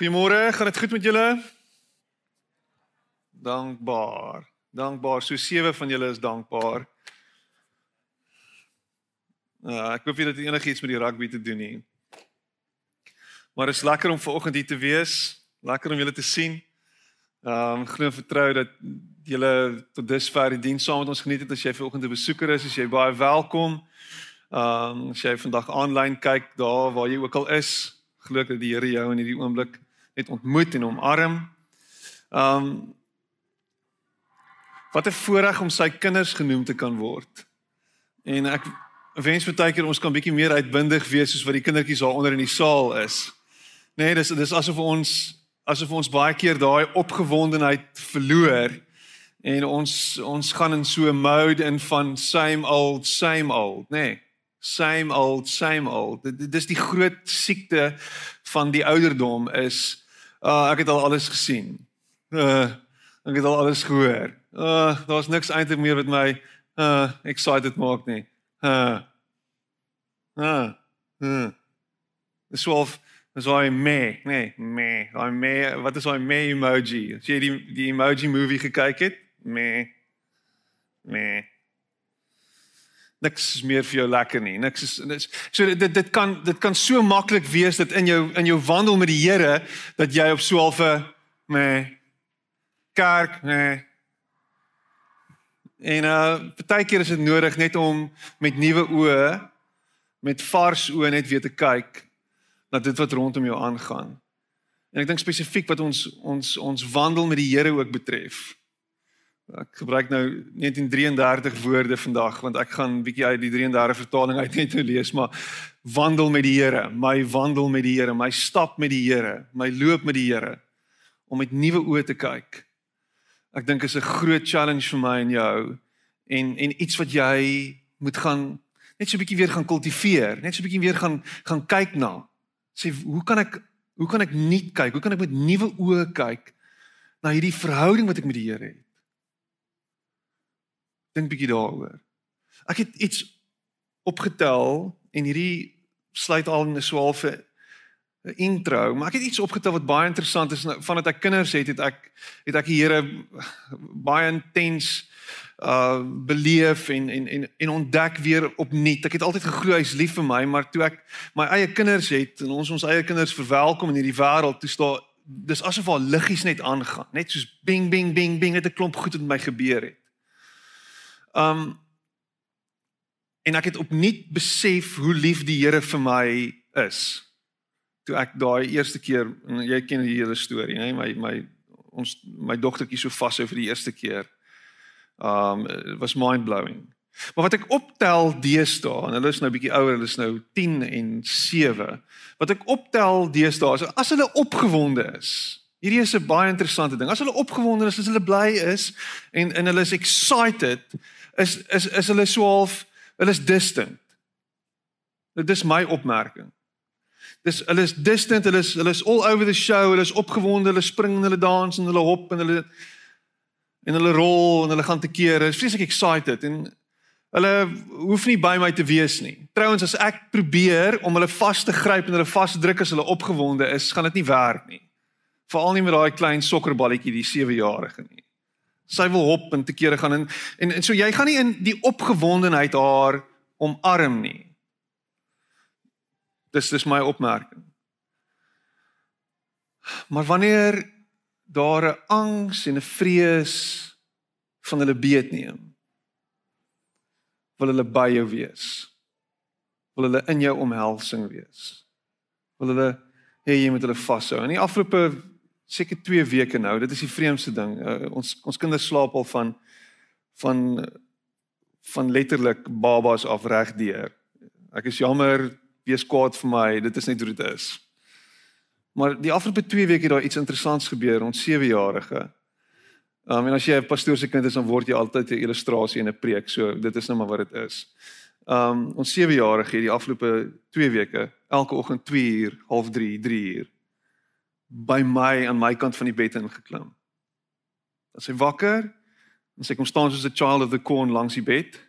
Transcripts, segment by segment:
Goeiemôre, gaan dit goed met julle? Dankbaar. Dankbaar. So sewe van julle is dankbaar. Ja, ek hoop jy het enigiets met die rugby te doen nie. Maar is lekker om vanoggend hier te wees. Lekker om julle te sien. Ehm um, glo en vertrou dat julle tot dusver die diens saam met ons geniet het. As jy vanoggend 'n besoeker is, is jy baie welkom. Ehm um, as jy vandag aanlyn kyk daar waar jy ook al is, glo ek dat die Here jou in hierdie oomblik net ontmoet en omarm. Ehm um, Wat 'n voorreg om sy kinders genoem te kan word. En ek wens baie keer ons kan bietjie meer uitbundig wees soos wat die kindertjies daar onder in die saal is. Nee, dis dis asof ons asof ons baie keer daai opgewondenheid verloor en ons ons gaan in so 'n mode in van same old same old, nê. Nee, same old same old. Dis die groot siekte van die ouderdom is uh, ek het al alles gesien. Uh, ek het al alles gehoor. Uh daar's niks eintlik meer met my uh excited maak nie. Uh. Uh. Uh. Dis swaalf is hy me, nee, me. Hy me, wat is hy me emoji? As jy die die emoji movie gekyk het? Me. Me. Niks is meer vir jou lekker nie. Niks is dis so dit dit kan dit kan so maklik wees dat in jou in jou wandel met die Here dat jy op so 'n halfe me kerk, nee En uh partykeer is dit nodig net om met nuwe oë, met vars oë net weer te kyk na dit wat rondom jou aangaan. En ek dink spesifiek wat ons ons ons wandel met die Here ook betref. Ek gebruik nou 1933 woorde vandag want ek gaan bietjie uit die 33 vertaling uit net nou lees, maar wandel met die Here, my wandel met die Here, my stap met die Here, my loop met die Here om met nuwe oë te kyk ek dink is 'n groot challenge vir my en jou en en iets wat jy moet gaan net so 'n bietjie weer gaan kultiveer, net so 'n bietjie weer gaan gaan kyk na. Sê hoe kan ek hoe kan ek nuut kyk? Hoe kan ek met nuwe oë kyk na hierdie verhouding wat ek met die Here het? Dink bietjie daaroor. Ek het iets opgetel en hierdie sluit al in 'n swaalfe 'n intro, maar ek het iets opgetel wat baie interessant is vandat ek kinders het, het ek het ek die Here baie intens uh beleef en en en en ontdek weer opnuut. Ek het altyd geglo hy's lief vir my, maar toe ek my eie kinders het en ons ons eie kinders verwelkom in hierdie wêreld, toe staan dis asof al liggies net aangaan, net soos bing bing bing bing het 'n klomp goed met my gebeur het. Um en ek het opnuut besef hoe lief die Here vir my is. Toe ek daai eerste keer jy ken die hele storie nê my my ons my dogtertjie so vas oor die eerste keer. Um was mind blowing maar wat ek optel deesdae en hulle is nou bietjie ouer hulle is nou 10 en 7 wat ek optel deesdae is as hulle opgewonde is hierdie is 'n baie interessante ding. As hulle opgewonde is as hulle bly is en en hulle is excited is is is hulle so half hulle is distant dit is my opmerking Dis hulle is distant, hulle is hulle is all over the show, hulle is opgewonde, hulle spring en hulle dans en hulle hop en hulle en hulle rol en hulle gaan te kere. Is vreeslik excited en hulle hoef nie by my te wees nie. Trouwens as ek probeer om hulle vas te gryp en hulle vas te druk as hulle opgewonde is, gaan dit nie werk nie. Veral nie met daai klein sokkerballetjie, die 7-jarige nie. Sy wil hop en te kere gaan en, en en so jy gaan nie in die opgewondenheid haar omarm nie. Dis dis my opmerking. Maar wanneer daar 'n angs en 'n vrees van hulle beet neem, wil hulle by jou wees. Wil hulle in jou omhelsing wees. Wil hulle hê jy moet hulle vashou. In die afgelope seker 2 weke nou, dit is die vreemdste ding. Uh, ons ons kinders slaap al van van van letterlik babas af reg deur. Ek is jammer wees kwaad vir my, dit is net hoe dit is. Maar die afgelope 2 weke het daar iets interessants gebeur, ons 7-jarige. Um, en as jy 'n pastoor se kind is, dan word jy altyd 'n illustrasie en 'n preek, so dit is nou maar wat dit is. Um ons 7-jarige het die afgelope 2 weke elke oggend 2 uur, half 3, 3 uur by my aan my kant van die bed ingeklim. Dan sy wakker en sy kom staan soos 'n child of the corn langs die bed.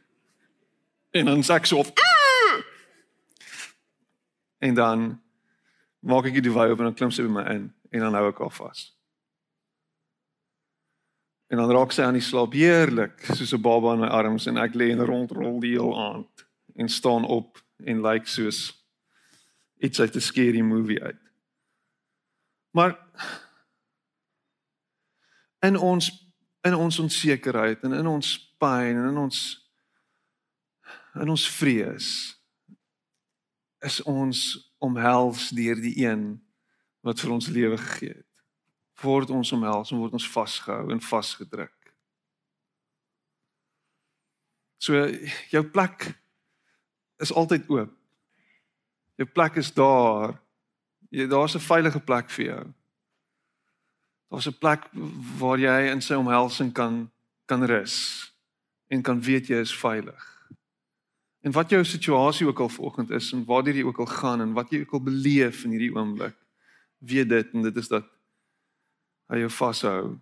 En dan sê ek so of En dan maak ek die wy op en dan klim sy by my in en dan hou ek haar vas. En dan raak sy aan die slaap heerlik, soos 'n baba in my arms en ek lê en rondrol die heel aand en staan op en lyk like soos iets uit 'n scary movie uit. Maar in ons in ons onsekerheid en in ons pyn en in ons in ons vrees is ons omhels deur die een wat vir ons lewe gegee het word ons omhels en word ons vasgehou en vasgedruk. So jou plek is altyd oop. Jou plek is daar. Daar's 'n veilige plek vir jou. Daar's 'n plek waar jy in sy omhelsing kan kan rus en kan weet jy is veilig. En wat jou situasie ook al vanoggend is en waar jy ook al gaan en wat jy ook al beleef in hierdie oomblik, weet dit en dit is dat hy jou vashou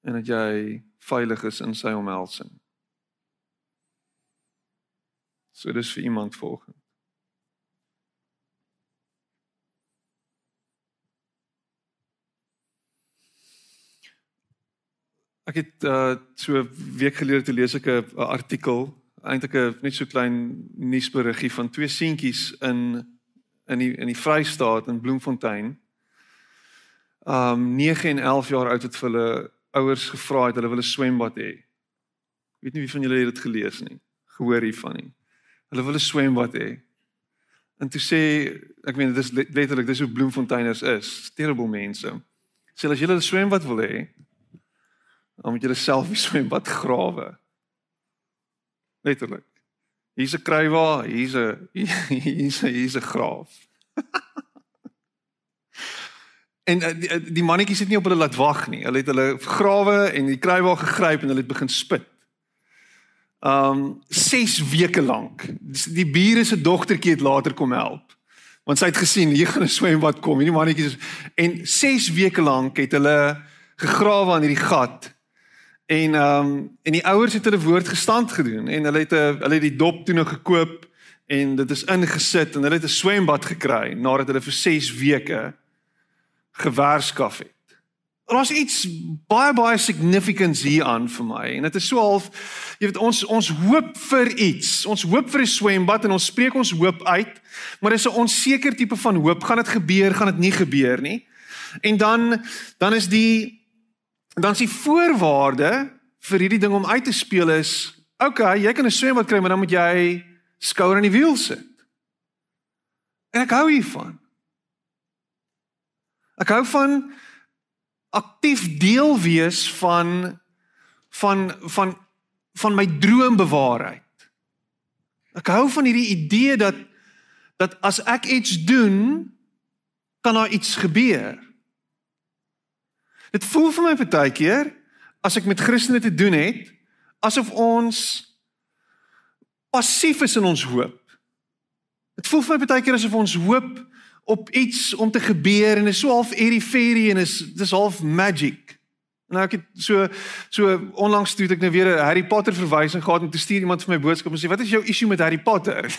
en dat jy veilig is in sy omhelsing. So dis vir iemand volgende. Ek het uh so 'n week gelede te lees ek 'n artikel, eintlik 'n net so klein nuusberiggie van twee seentjies in in die in die Vrystaat in Bloemfontein um 9 en 11 jaar oud het vir hulle ouers gevra het hulle wil 'n swembad hê. Ek weet nie wie van julle dit gelees nie. Gehoor hiervan nie. Hulle wil 'n swembad hê. En toe sê ek meen dit is letterlik dis hoe Bloemfonteiners is. Terrible mense. Sê as julle 'n swembad wil hê, dan moet julle self 'n swembad grawe. Letterlik. Hier's 'n kruiwa, hier's 'n hier's 'n hier's 'n graaf. En uh, die, uh, die mannetjies het nie op hulle laat wag nie. Hulle het hulle grawe en die kruiwa gegryp en hulle het begin spit. Um 6 weke lank. Die bure se dogtertjie het later kom help. Want sy het gesien hier gaan 'n swembad kom. Hierdie mannetjies en 6 weke lank het hulle gegrawe aan hierdie gat. En um en die ouers het hulle woord gestand gedoen en hulle het 'n hulle het die dop toe nog gekoop en dit is ingesit en hulle het 'n swembad gekry nadat hulle vir 6 weke gewerskaf het. Daar's iets baie baie significance hier aan vir my en dit is so half jy weet ons ons hoop vir iets. Ons hoop vir 'n swembad en ons spreek ons hoop uit, maar dis 'n onseker tipe van hoop. Gaan dit gebeur? Gaan dit nie gebeur nie? En dan dan is die dan is die voorwaarde vir hierdie ding om uit te speel is okay, jy kan 'n swembad kry, maar dan moet jy skouer aan die wiel sit. En ek hou hiervan. Ek hou van aktief deel wees van van van van my droombewaarheid. Ek hou van hierdie idee dat dat as ek iets doen, kan daar iets gebeur. Dit voel vir my baie keer as ek met Christene te doen het, asof ons passief is in ons hoop. Dit voel vir my baie keer asof ons hoop op iets om te gebeur en is so half airy fairy en is dis half magic. Nou ek het so so onlangs toe ek nou weer 'n Harry Potter verwysing gehad en toe stuur iemand vir my boodskap en sê wat is jou issue met Harry Potter?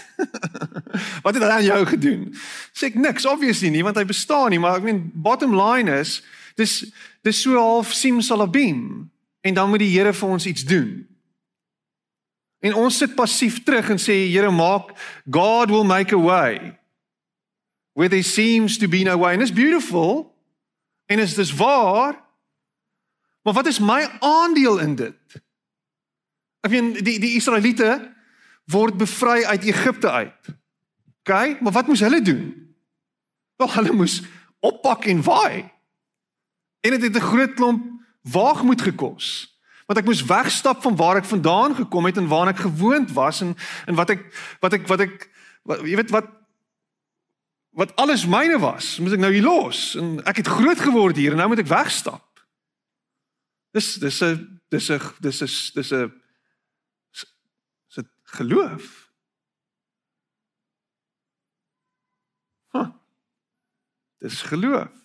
wat het hy aan jou gedoen? Sê ek niks obviously nie want hy bestaan nie, maar ek meen bottom line is dis dis so half simsalabim en dan moet die Here vir ons iets doen. En ons sit passief terug en sê Here maak God will make a way where there seems to be no way. And it's beautiful. En is dis waar? Maar wat is my aandeel in dit? Ek meen die die Israeliete word bevry uit Egipte uit. OK, maar wat moes hulle doen? Wel hulle moes oppak en waai. En dit het 'n groot klomp waagmoed gekos. Want ek moes wegstap van waar ek vandaan gekom het en waar ek gewoond was en en wat ek wat ek wat ek wat, jy weet wat wat alles myne was, moet ek nou hier los en ek het groot geword hier en nou moet ek wegstap. Dis dis 'n dis 'n dis is dis 'n is dit geloof. Ha. Huh. Dis geloof.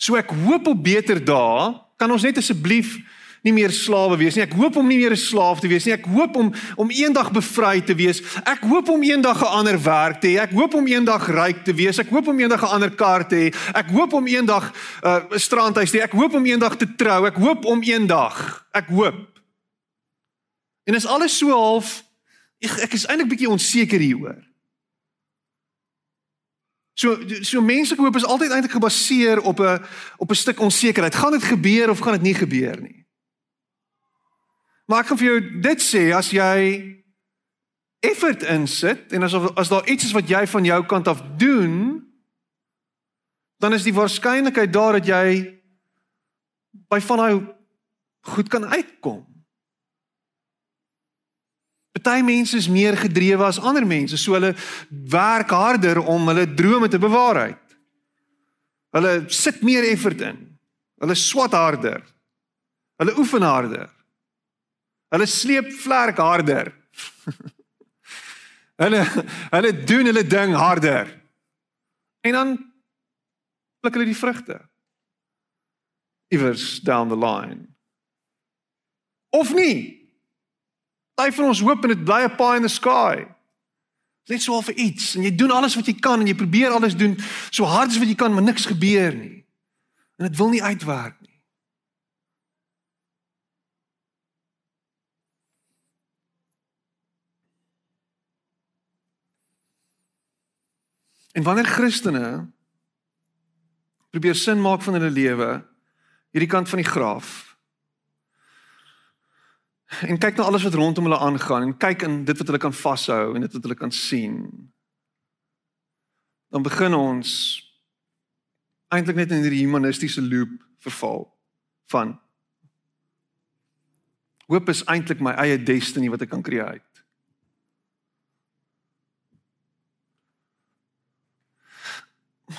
So ek hoop op beter dae. Kan ons net asseblief nie meer slawe wees nie. Ek hoop om nie meer 'n slaaf te wees nie. Ek hoop om om eendag bevry te wees. Ek hoop om eendag 'n ander werk te hê. Ek hoop om eendag ryk te wees. Ek hoop om eendag 'n ander kar te hê. Ek hoop om eendag 'n uh, strandhuis te hê. Ek hoop om eendag te trou. Ek hoop om eendag. Ek hoop. En is alles so half ek, ek is eintlik bietjie onseker hieroor. So so menslike hoop is altyd eintlik gebaseer op 'n op 'n stuk onsekerheid. Gaan dit gebeur of gaan dit nie gebeur nie? Maar ek kan vir jou dit sê as jy effort insit en as as daar iets is wat jy van jou kant af doen, dan is die waarskynlikheid daar dat jy by van daai goed kan uitkom. Party mense is meer gedrewe as ander mense, so hulle werk harder om hulle drome te bewaarheid. Hulle sit meer effort in. Hulle swat harder. Hulle oefen harder. Hulle sleep vlerk harder. hulle hulle doen hulle ding harder. En dan pluk hulle die vrugte. Iewers down the line. Of nie? Party van ons hoop en dit bly 'n pie in the sky. Net so vir iets en jy doen alles wat jy kan en jy probeer alles doen so hard as wat jy kan, maar niks gebeur nie. En dit wil nie uitwerk nie. En wanneer Christene probeer sin maak van hulle lewe hierdie kant van die graf en kyk na alles wat rondom hulle aangaan en kyk in dit wat hulle kan vashou en dit wat hulle kan sien. Dan begin ons eintlik net in hierdie humanistiese loop verval van hoop is eintlik my eie destiny wat ek kan create.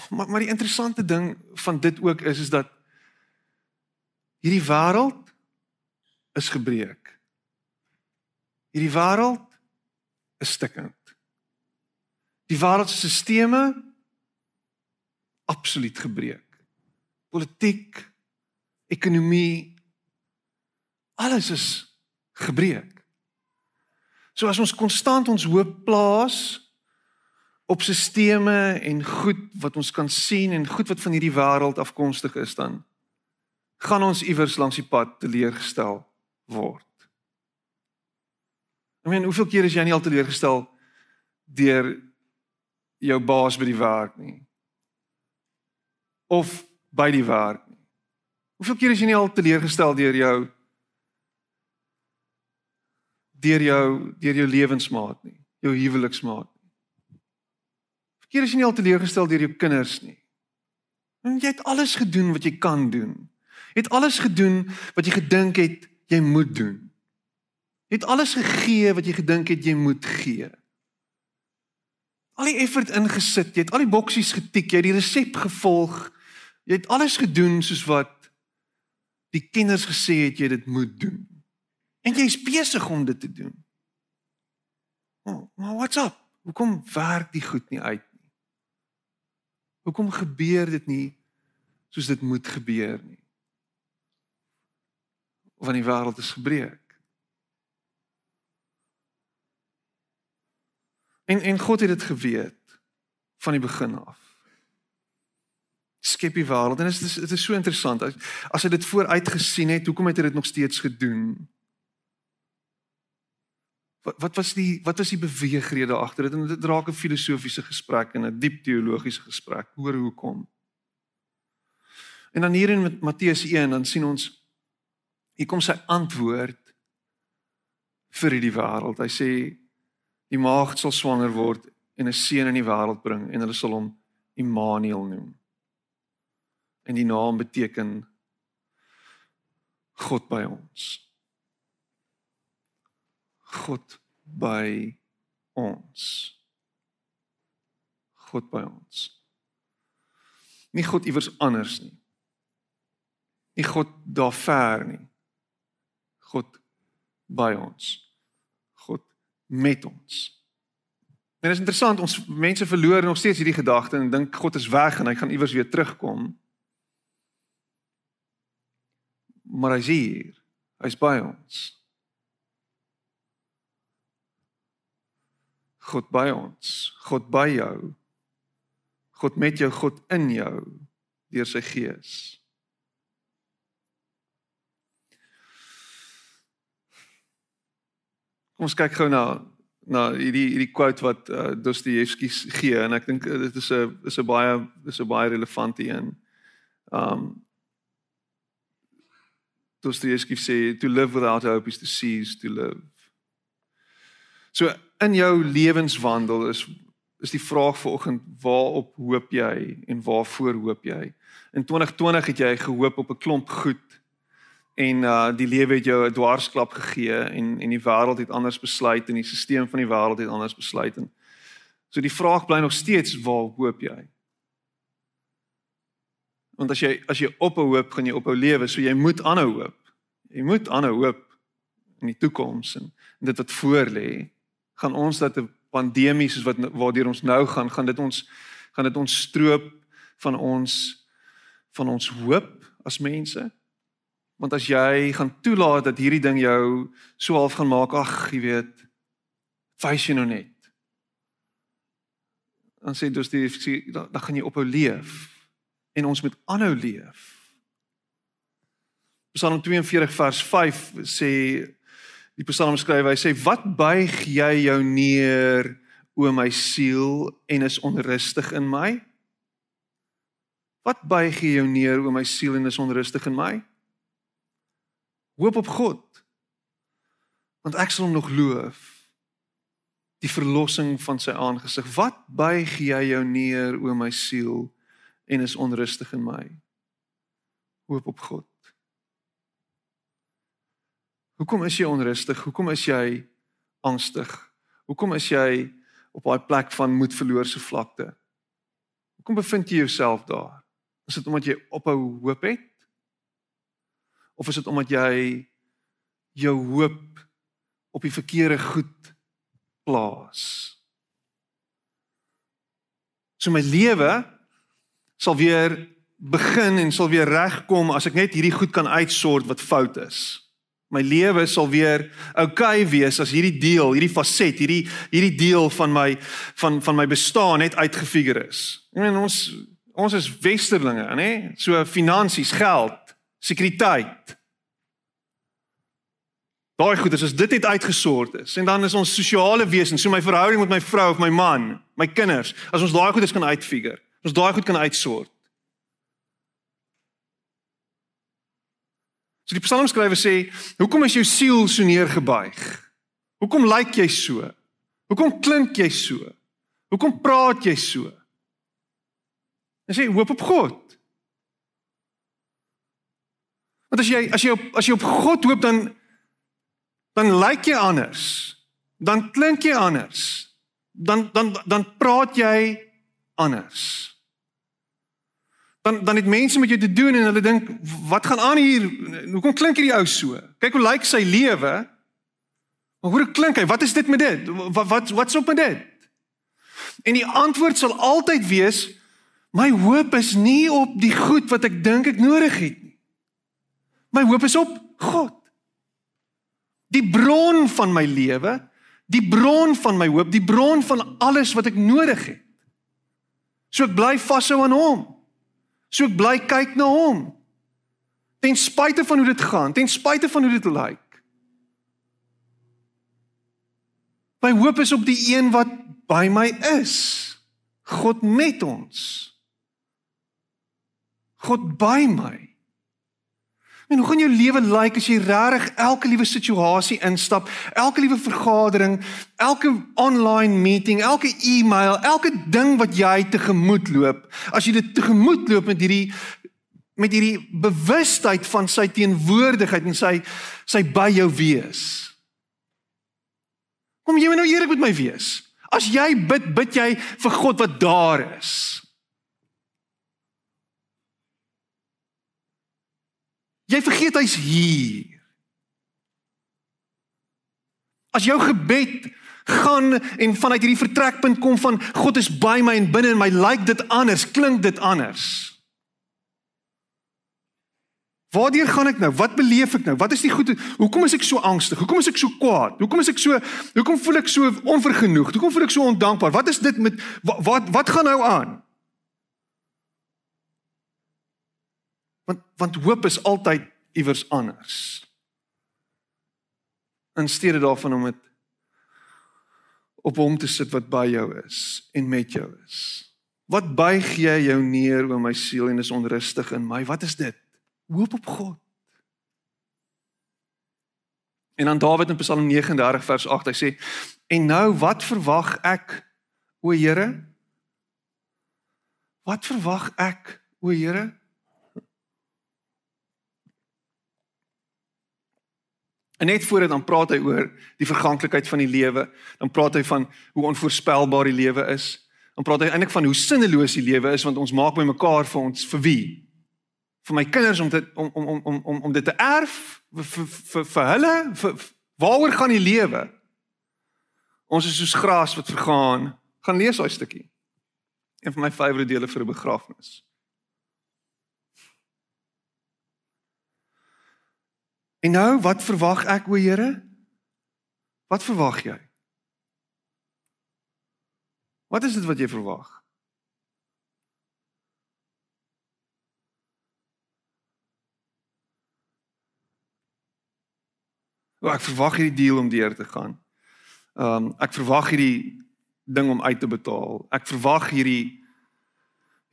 Maar maar die interessante ding van dit ook is is dat hierdie wêreld is gebreek. Hierdie wêreld is stikkend. Die wêreld se stelsels absoluut gebreek. Politiek, ekonomie, alles is gebreek. So as ons konstant ons hoop plaas op stelsels en goed wat ons kan sien en goed wat van hierdie wêreld afkomstig is dan gaan ons iewers langs die pad teleurgestel word. Ek meen, hoeveel keer is jy nie al teleurgestel deur jou baas by die werk nie? Of by die werk nie? Hoeveel keer is jy nie al teleurgestel deur jou deur jou deur jou lewensmaat nie, jou huweliksmaat nie? Hoeveel keer is jy nie al teleurgestel deur jou kinders nie? Want jy het alles gedoen wat jy kan doen. Jy het alles gedoen wat jy gedink het jy moet doen. Het alles gegee wat jy gedink het jy moet gee. Al die effort ingesit, jy het al die boksies getik, jy het die resep gevolg. Jy het alles gedoen soos wat die kinders gesê het jy dit moet doen. En jy's besig om dit te doen. Oh, maar what's up? Hoekom werk die goed nie uit nie? Hoekom gebeur dit nie soos dit moet gebeur nie? Want die wêreld is gebreek. En en God het dit geweet van die begin af. Skep die wêreld en dit is dit is so interessant as as hy dit vooruit gesien het, hoekom het hy dit nog steeds gedoen? Wat wat was die wat was die beweegrede agter dit? En dit raak 'n filosofiese gesprek en 'n diep teologiese gesprek oor hoekom. En dan hier in Matteus 1 dan sien ons hier kom sy antwoord vir hierdie wêreld. Hy sê Die maagd sal swanger word en 'n seun in die wêreld bring en hulle sal hom Immanuel noem. En die naam beteken God by ons. God by ons. God by ons. Nie God iewers anders nie. Nie God daar ver nie. God by ons met ons. En dit is interessant, ons mense verloor nog steeds hierdie gedagte en dink God is weg en hy gaan iewers weer terugkom. Maar hy's hier. Hy's by ons. God by ons, God by jou. God met jou, God in jou deur sy gees. Kom ons kyk gou na na hierdie hierdie quote wat uh, Dostoevsky gee en ek dink uh, dit is 'n is 'n baie is 'n baie relevante een. Um Dostoevsky sê to live without hope is to cease to live. So in jou lewenswandel is is die vraag vanoggend waarop hoop jy en waarvoor hoop jy? In 2020 het jy gehoop op 'n klomp goed en uh die lewe het jou 'n dwarsklap gegee en en die wêreld het anders besluit en die stelsel van die wêreld het anders besluit en so die vraag bly nog steeds waar hoop jy? Want as jy as jy op 'n hoop gaan jy ophou lewe, so jy moet aanhou hoop. Jy moet aanhou hoop in die toekoms en, en dit wat voor lê. Gaan ons dat 'n pandemie soos wat waardeur ons nou gaan, gaan dit ons gaan dit ons stroop van ons van ons hoop as mense? Want as jy gaan toelaat dat hierdie ding jou so half gaan maak, ag, jy weet, wys jy nou net. Dan sê dus die dan, dan gaan jy ophou leef en ons moet aanhou leef. Psalm 42 vers 5 sê die psalmskrywer hy sê wat buig jy jou neer o my siel en is onrustig in my? Wat buig jy jou neer o my siel en is onrustig in my? Hoop op God. Want ek sal hom nog loof. Die verlossing van sy aangesig. Wat buig jy jou neer o my siel en is onrustig in my? Hoop op God. Hoekom is jy onrustig? Hoekom is jy angstig? Hoekom is jy op daai plek van moed verloor se vlakte? Hoekom bevind jy jouself daar? Is dit omdat jy ophou hoop het? Of is dit omdat jy jou hoop op die verkeerde goed plaas? So my lewe sal weer begin en sal weer regkom as ek net hierdie goed kan uitsort wat fout is. My lewe sal weer oukei okay wees as hierdie deel, hierdie faset, hierdie hierdie deel van my van van my bestaan net uitgefigure is. Ek meen ons ons is westerlinge, nê? So finansies, geld, sekuriteit. Daai goeders as dit het uitgesort is en dan is ons sosiale wesens, so my verhouding met my vrou of my man, my kinders, as ons daai goeders kan uitfigure, ons daai goed kan uitsort. So die psalmskrywer sê, hoekom is jou siel so neergebuig? Hoekom lyk jy so? Hoekom klink jy so? Hoekom praat jy so? Hy sê hoop op God. Want as jy as jy op as jy op God hoop dan dan lyk jy anders. Dan klink jy anders. Dan dan dan praat jy anders. Dan dan het mense met jou te doen en hulle dink wat gaan aan hier? Hoekom klink hierdie ou so? Kyk hoe lyk sy lewe. Maar hoe klink hy? Wat is dit met dit? Wat wat wat's op met dit? En die antwoord sal altyd wees my hoop is nie op die goed wat ek dink ek nodig het. My hoop is op God. Die bron van my lewe, die bron van my hoop, die bron van alles wat ek nodig het. So ek bly vashou aan hom. So ek bly kyk na hom. Ten spyte van hoe dit gaan, ten spyte van hoe dit lyk. My hoop is op die een wat by my is. God met ons. God by my. En hoe gaan jou lewe lyk as jy regtig elke liewe situasie instap, elke liewe vergadering, elke online meeting, elke e-mail, elke ding wat jy tegemoet loop, as jy dit tegemoet loop met hierdie met hierdie bewustheid van sy teenwoordigheid en sy sy by jou wees. Kom jy nou eerlik met my wees? As jy bid, bid jy vir God wat daar is. Jy vergeet hy's hier. As jou gebed gaan en vanuit hierdie vertrekpunt kom van God is by my en binne in my, lyk dit anders, klink dit anders. Waardeur gaan ek nou? Wat beleef ek nou? Wat is die goed? Hoekom is ek so angstig? Hoekom is ek so kwaad? Hoekom is ek so hoekom voel ek so onvergenoegd? Hoekom voel ek so ondankbaar? Wat is dit met wat wat, wat gaan nou aan? Want want hoop is altyd iewers anders. In steede daarvan om dit op hom te sit wat by jou is en met jou is. Wat buig jy jou neer oor my siel en is onrustig in my? Wat is dit? Hoop op God. En dan Dawid in Psalm 39 vers 8, hy sê: "En nou wat verwag ek, o Here? Wat verwag ek, o Here?" En net voor dit dan praat hy oor die verganklikheid van die lewe, dan praat hy van hoe onvoorspelbaar die lewe is. Dan praat hy eintlik van hoe sinneloos die lewe is want ons maak by mekaar vir ons vir wie? vir my kinders om dit om om om om om dit te erf? Vir vir vir hulle? Vir waaroor gaan die lewe? Ons is soos gras wat vergaan. Gaan lees daai stukkie. Een van my favourite dele vir 'n begrafnis en nou wat verwag ek o Here wat verwag jy wat is dit wat jy verwag O, ek verwag hierdie deal om deur te gaan. Ehm um, ek verwag hierdie ding om uit te betaal. Ek verwag hierdie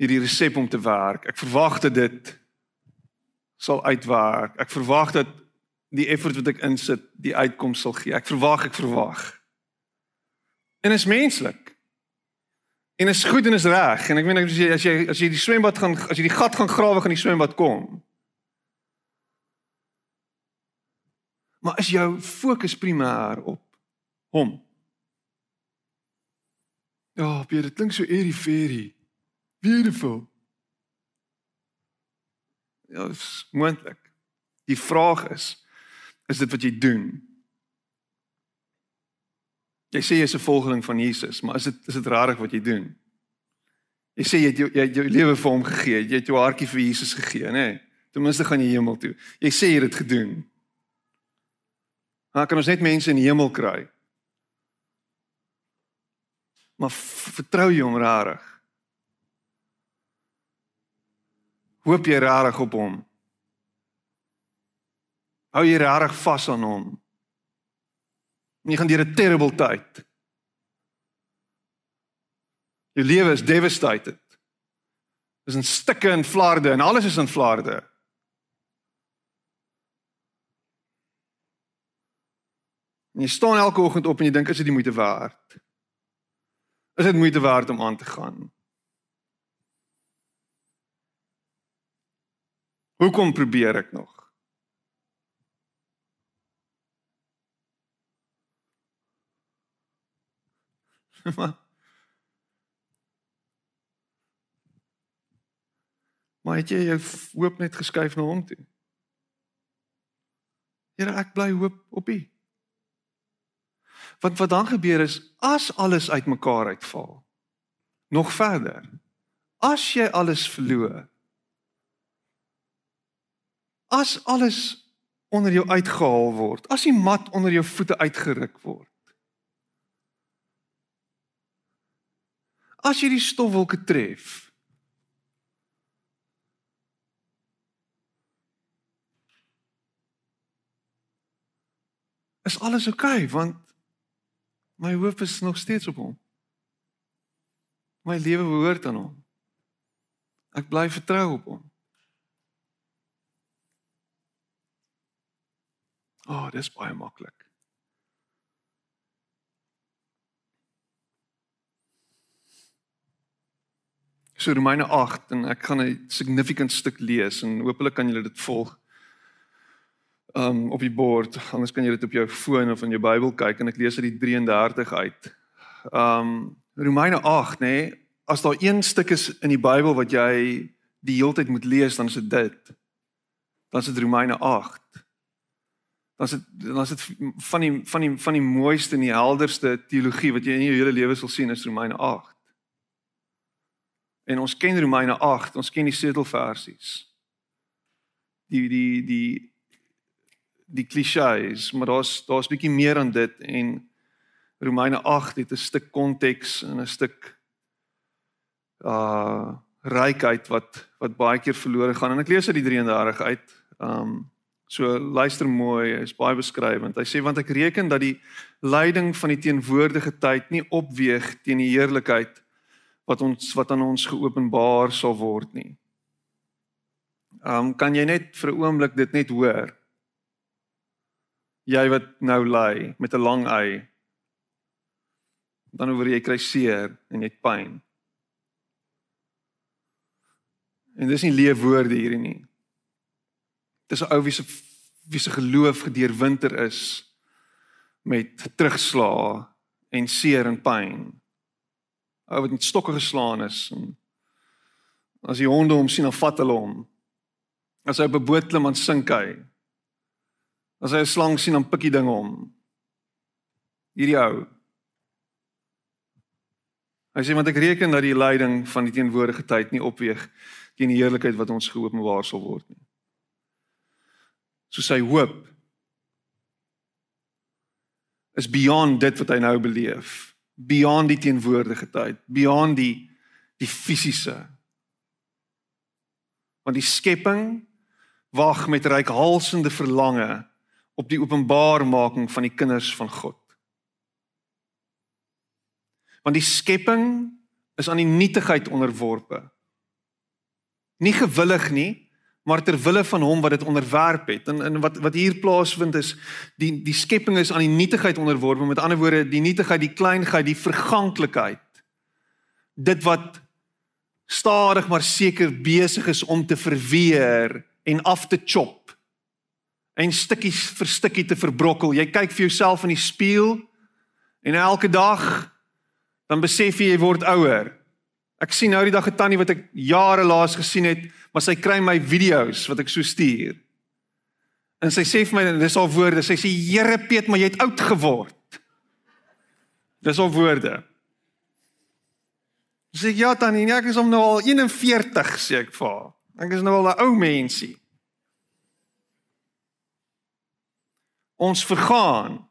hierdie resep om te werk. Ek verwag dat dit sal uitwerk. Ek verwag dat die effort wat ek insit, die uitkoms sal gee. Ek verwag, ek verwag. En is menslik. En is goed en is reg. En ek meen as jy as jy as jy die swembad gaan as jy die gat gaan grawe gaan die swembad kom. Maar is jou fokus primêr op hom? Ja, Piet, dit klink so airy fairy. Beautiful. Ja, is moontlik. Die vraag is, is dit wat jy doen? Jy sê jy's 'n volgeling van Jesus, maar is dit is dit rarig wat jy doen? Jy sê jy het jou, jy het jou lewe vir hom gegee, jy het jou hartjie vir Jesus gegee, nê? Nee, ten minste gaan jy hemel toe. Jy sê jy het dit gedoen. Dan kan ons net mense in die hemel kry. Maar vertrou jy hom rarig? Hoop jy rarig op hom? Hou jy rarig vas aan hom? Jy gaan deur 'n terrible tyd. Jou lewe is devastated. Is in stukke en flarde en alles is in flarde. En jy staan elke oggend op en jy dink is dit die moeite werd? Is dit moeite werd om aan te gaan? Hoekom probeer ek nog? Maar het jy jou hoop net geskuif na hom toe? Here, ek bly hoop op U. Want wat dan gebeur is as alles uitmekaar uitval. Nog verder. As jy alles verloor. As alles onder jou uitgehaal word, as die mat onder jou voete uitgeruk word. As jy die stofwolke tref. Is alles oukei okay, want My hoop is nog steeds op hom. My lewe behoort aan hom. Ek bly vertrou op hom. O, oh, dis baie maklik. So Romeine 8 en ek gaan 'n significant stuk lees en hopelik kan julle dit volg um op die bord. Anders kan jy dit op jou foon of in jou Bybel kyk en ek lees uit die 33 uit. Um Romeine 8, nê? Nee, as daar een stuk is in die Bybel wat jy die hele tyd moet lees, dan is dit dit. Dan is dit Romeine 8. Dan is dit dan is dit van die van die van die mooiste en die helderste teologie wat jy in jou hele lewe sal sien is Romeine 8. En ons ken Romeine 8, ons ken die sleutelversies. die die die die klisjées, maar daar's daar's bietjie meer aan dit en Romeine 8 het 'n stuk konteks en 'n stuk uh rykheid wat wat baie keer verlore gaan en ek lees uit die 33 uit. Um so luister mooi, is baie beskrywend. Hy sê want ek reken dat die lyding van die teenwoordige tyd nie opweeg teen die heerlikheid wat ons wat aan ons geopenbaar sal word nie. Um kan jy net vir 'n oomblik dit net hoor? Jy wat nou ly met 'n lang ei. Dan oor jy kry seer en jy het pyn. En dis nie leë woorde hierdie nie. Dis 'n ou wie se wie se geloof gedeurwinter is met terugslae en seer en pyn. Ou wat met stokke geslaan is en as die honde hom sien dan vat hulle hom. As hy op 'n boot klim dan sink hy. As hy 'n slang sien dan pik hy dinge om. Hierdie ou. Hy sê want ek reken dat die lyding van die teenwoordige tyd nie opweeg teen die heerlikheid wat ons geopenbaar sal word nie. So sy hoop is beyond dit wat hy nou beleef, beyond die teenwoordige tyd, beyond die die fisiese. Want die skepping wag met reikhalsende verlange op die openbarmaking van die kinders van God. Want die skepping is aan die nietigheid onderworpe. Nie gewillig nie, maar ter wille van hom wat dit onderwerp het. En en wat wat hier plaasvind is die die skepping is aan die nietigheid onderworpe. Met ander woorde, die nietigheid, die kleinheid, die verganklikheid. Dit wat stadig maar seker besig is om te verweer en af te chop en stukkies vir stukkie te verbrokkel. Jy kyk vir jouself in die spieël en elke dag dan besef jy jy word ouer. Ek sien nou die dag 'n tannie wat ek jare laas gesien het, maar sy kry my video's wat ek so stuur. En sy sê vir my dis al woorde, sy sê Here Piet, maar jy het oud geword. Dis al woorde. Sê ja tannie, nee, ek is om nou al 41 sê ek vir haar. Ek is nou al 'n ou mensie. Ons vergaan.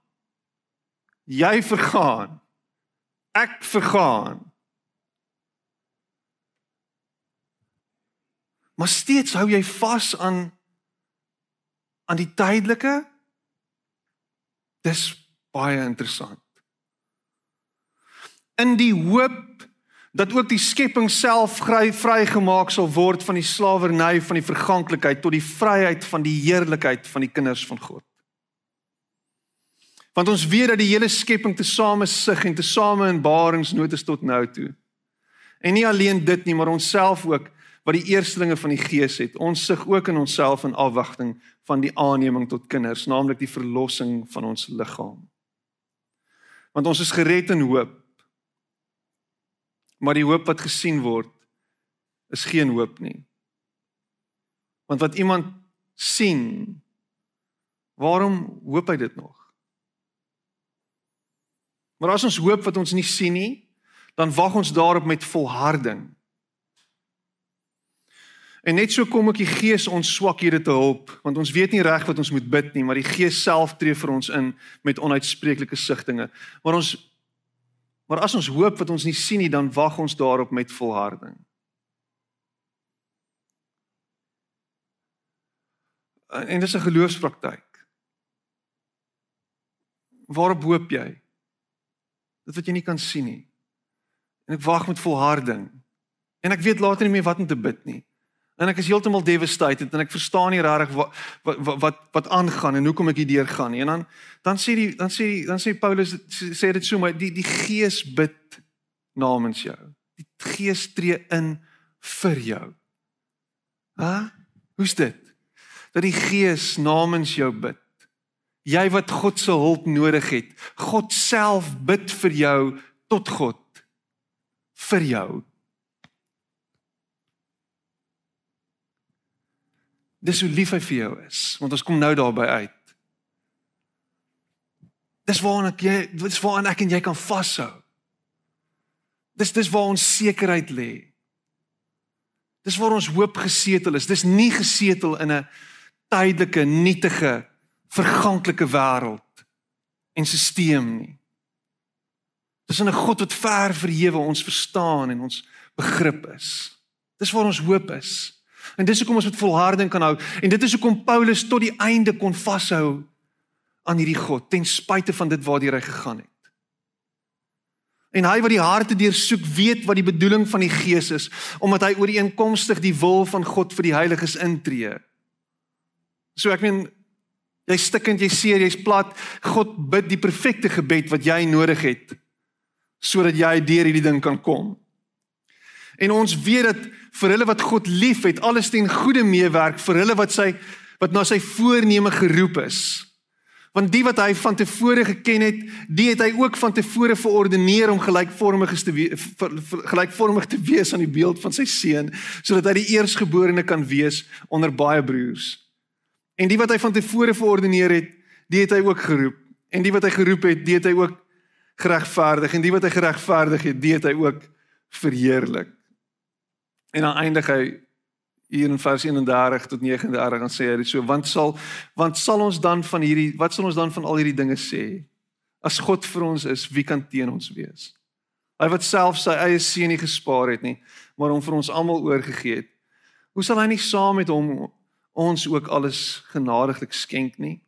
Jy vergaan. Ek vergaan. Maar steeds hou jy vas aan aan die tydelike. Dis baie interessant. In die hoop dat ook die skepping self vrygemaak sal word van die slawerny van die verganklikheid tot die vryheid van die heerlikheid van die kinders van God. Want ons weet dat die hele skepping tesame sug en tesame in baringsnood is tot nou toe. En nie alleen dit nie, maar onsself ook wat die eerstelinge van die gees het. Ons sug ook in onsself in afwagting van die aanneming tot kinders, naamlik die verlossing van ons liggaam. Want ons is gered in hoop. Maar die hoop wat gesien word is geen hoop nie. Want wat iemand sien, waarom hoop hy dit nog? Maar as ons hoop wat ons nie sien nie, dan wag ons daarop met volharding. En net so kom ook die Gees ons swakhede te help, want ons weet nie reg wat ons moet bid nie, maar die Gees self tree vir ons in met onuitspreeklike sigtinge. Maar ons maar as ons hoop wat ons nie sien nie, dan wag ons daarop met volharding. En dis 'n geloofspraktyk. Waarop hoop jy? Dit wat jy nie kan sien nie. En ek wag met volharding. En ek weet later nie meer wat om te bid nie. En ek is heeltemal devastated en ek verstaan nie regtig wat wat wat wat aangaan en hoekom ek hier deur gaan nie. En dan dan sê die dan sê die dan sê Paulus sê dit so maar die die Gees bid namens jou. Die Gees tree in vir jou. Hæ? Hoe's dit? Dat die Gees namens jou bid. Jy wat God se hulp nodig het. God self bid vir jou tot God vir jou Dis hoe lief hy vir jou is, want ons kom nou daarby uit. Dis waar ek jy, dis waar ek en jy kan vashou. Dis dis waar ons sekerheid lê. Dis waar ons hoop gesetel is. Dis nie gesetel in 'n tydelike, nietige, verganklike wêreld en stelsel nie. Dis 'n God wat ver verhewe ons verstaan en ons begrip is. Dis waar ons hoop is. En dis hoekom ons met volharding kan hou en dit is hoekom Paulus tot die einde kon vashou aan hierdie God ten spyte van dit waartoe hy gegaan het. En hy wat die harte deursoek, weet wat die bedoeling van die Gees is, omdat hy ooreenkomstig die wil van God vir die heiliges intree. So ek meen jy stikkend, jy seer, jy's plat, God bid die perfekte gebed wat jy nodig het sodat jy deur hierdie ding kan kom. En ons weet dat vir hulle wat God liefhet, alles ten goeie meewerk vir hulle wat sy wat na sy voorneme geroep is. Want die wat hy van tevore geken het, die het hy ook van tevore verordeneer om gelykvormig te wees gelykvormig te wees aan die beeld van sy seun, sodat hy die eersgeborene kan wees onder baie broers. En die wat hy van tevore verordeneer het, die het hy ook geroep. En die wat hy geroep het, die het hy ook geregverdig en die wat hy geregverdig het, die het hy ook verheerlik. En dan eindig hy hier in vers 31 tot 39 en sê hy so want sal want sal ons dan van hierdie wat sal ons dan van al hierdie dinge sê? As God vir ons is, wie kan teen ons wees? Hy wat self sy eie seun nie gespaar het nie, maar hom vir ons almal oorgegee het. Hoe sal hy nie saam met hom ons ook alles genadiglik skenk nie?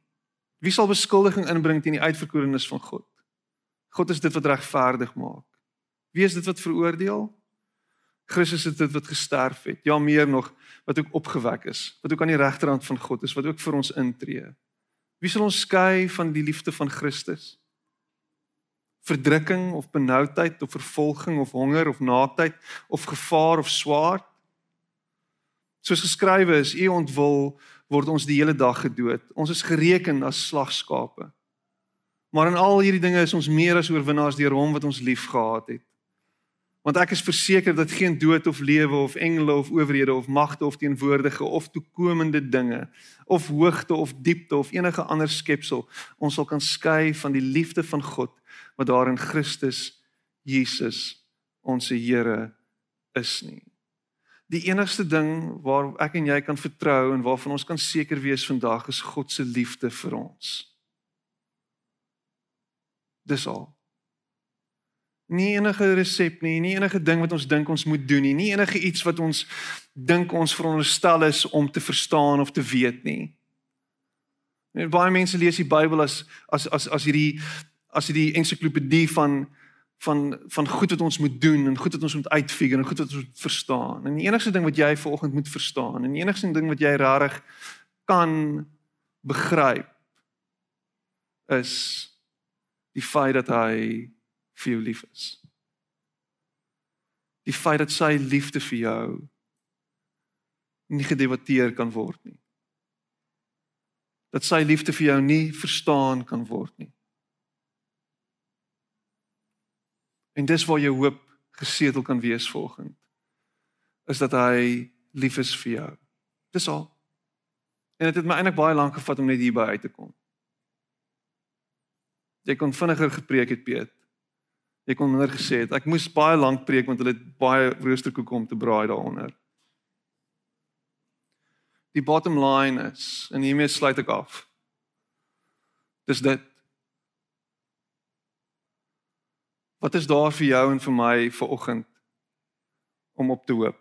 Wie sal beskuldiging inbring teen die uitverkorenes van God? God is dit wat regverdig maak. Wie is dit wat veroordeel? Christus is dit wat gesterf het. Ja, meer nog wat ook opgewek is, wat ook aan die regterhand van God is, wat ook vir ons intree. Wie sal ons skei van die liefde van Christus? Verdrukking of benoudheid of vervolging of honger of naaktheid of gevaar of swaard? Soos geskrywe is, U ontwil word ons die hele dag gedood. Ons is gereken as slagskape. Maar in al hierdie dinge is ons meer as oorwinnaars deur hom wat ons liefgehad het. Want ek is verseker dat geen dood of lewe of engele of owerhede of magte of teenwoordige of toekomende dinge of hoogte of diepte of enige ander skepsel ons sal kan skei van die liefde van God wat daar in Christus Jesus ons Here is nie. Die enigste ding waar ek en jy kan vertrou en waarvan ons kan seker wees vandag is God se liefde vir ons. Dis al. Nie enige resep nie, nie enige ding wat ons dink ons moet doen nie, nie enige iets wat ons dink ons veronderstel is om te verstaan of te weet nie. Net baie mense lees die Bybel as as as as hierdie as hierdie ensiklopedie van van van goed wat ons moet doen en goed wat ons moet uitfigure en goed wat ons moet verstaan. En die enigste ding wat jy vanoggend moet verstaan en die enigste ding wat jy regtig kan begryp is die feit dat hy vir jou lief is. Die feit dat sy liefde vir jou nie gedebatteer kan word nie. Dat sy liefde vir jou nie verstaan kan word nie. En dis waar jou hoop gesetel kan wees volgens is dat hy lief is vir jou. Dis al. En dit het my eintlik baie lank gevat om net hierby uit te kom. Jy kon vinniger gepreek het, Piet. Jy kon minder gesê het. Ek moes baie lank preek want hulle het baie roosterkoek om te braai daaronder. Die bottom line is en hiermee sluit ek af. Dis dit. Wat is daar vir jou en vir my vir oggend om op te hoop?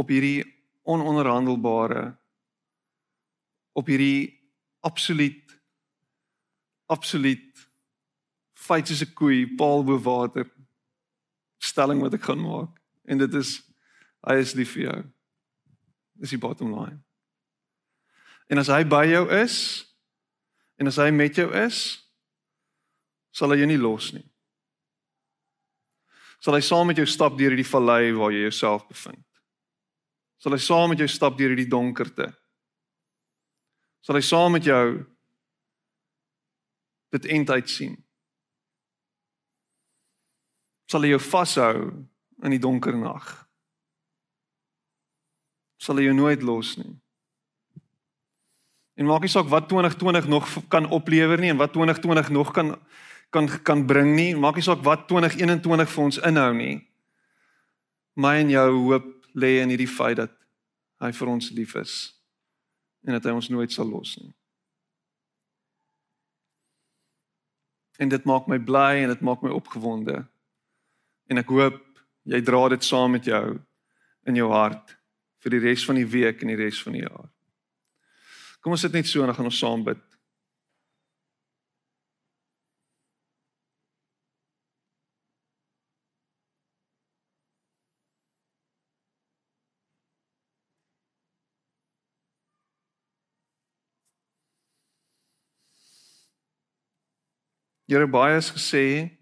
Op hierdie ononderhandelbare op hierdie absoluut absoluut feit soos 'n koei paal bo water stelling wat ek gaan maak. En dit is hy is lief vir jou. Dis die bottom line. En as hy by jou is en as hy met jou is sal hy jou nie los nie. Sal hy saam met jou stap deur hierdie vallei waar jy jouself bevind sal hy saam met jou stap deur hierdie donkerte. Sal hy saam met jou dit eindtyd sien. Sal hy jou vashou in die donker nag. Sal hy jou nooit los nie. En maak nie saak wat 2020 nog kan oplewer nie en wat 2020 nog kan kan kan bring nie. Maak nie saak wat 2021 vir ons inhou nie. My en jou hoop lê in hierdie feit dat hy vir ons lief is en dat hy ons nooit sal los nie. En dit maak my bly en dit maak my opgewonde. En ek hoop jy dra dit saam met jou in jou hart vir die res van die week en die res van die jaar. Kom ons sit net so en dan gaan ons saam bid. Here baie is gesê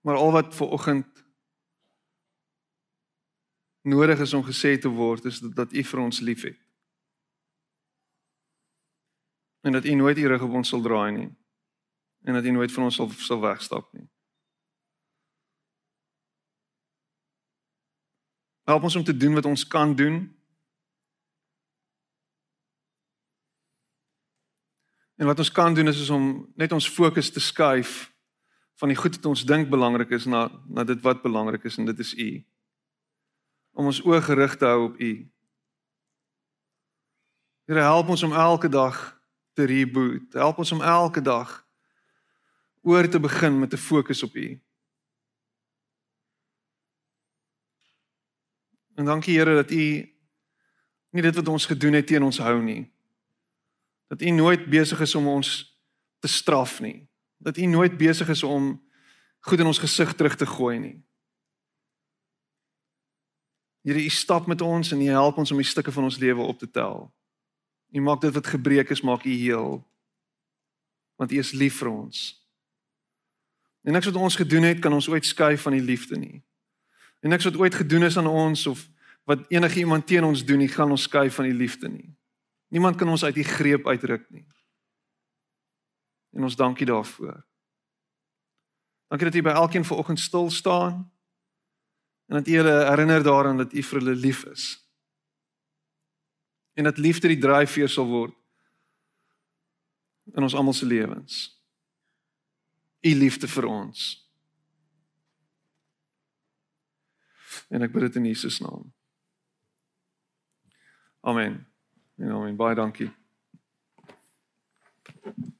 Maar al wat ver oggend nodig is om gesê te word is dat, dat U vir ons liefhet. En dat U nooit U rug op ons sal draai nie. En dat U nooit van ons sal sal wegstap nie. Help ons om te doen wat ons kan doen. En wat ons kan doen is, is om net ons fokus te skuif van die goed wat ons dink belangrik is na na dit wat belangrik is en dit is U. Om ons oë gerig te hou op U. Here help ons om elke dag te reboot. Help ons om elke dag oor te begin met 'n fokus op U. En dankie Here dat U nie dit wat ons gedoen het teen ons hou nie. Dat U nooit besig is om ons te straf nie dat U nooit besig is om goed in ons gesig terug te gooi nie. Here, U stap met ons en U help ons om die stukke van ons lewe op te tel. U maak dit wat gebreek is, maak U heel. Want U is lief vir ons. En niks wat ons gedoen het kan ons ooit skei van die liefde nie. En niks wat ooit gedoen is aan ons of wat enige iemand teen ons doen nie, gaan ons skei van die liefde nie. Niemand kan ons uit die greep uitruk nie. En ons dankie daarvoor. Dankie dat U by elkeen vanoggend stil staan en dat U hulle herinner daaraan dat U vir hulle lief is. En dat liefde die dryfveer sal word in ons almal se lewens. U liefde vir ons. En ek bid dit in Jesus naam. Amen. En amen. Baie dankie. Thank you.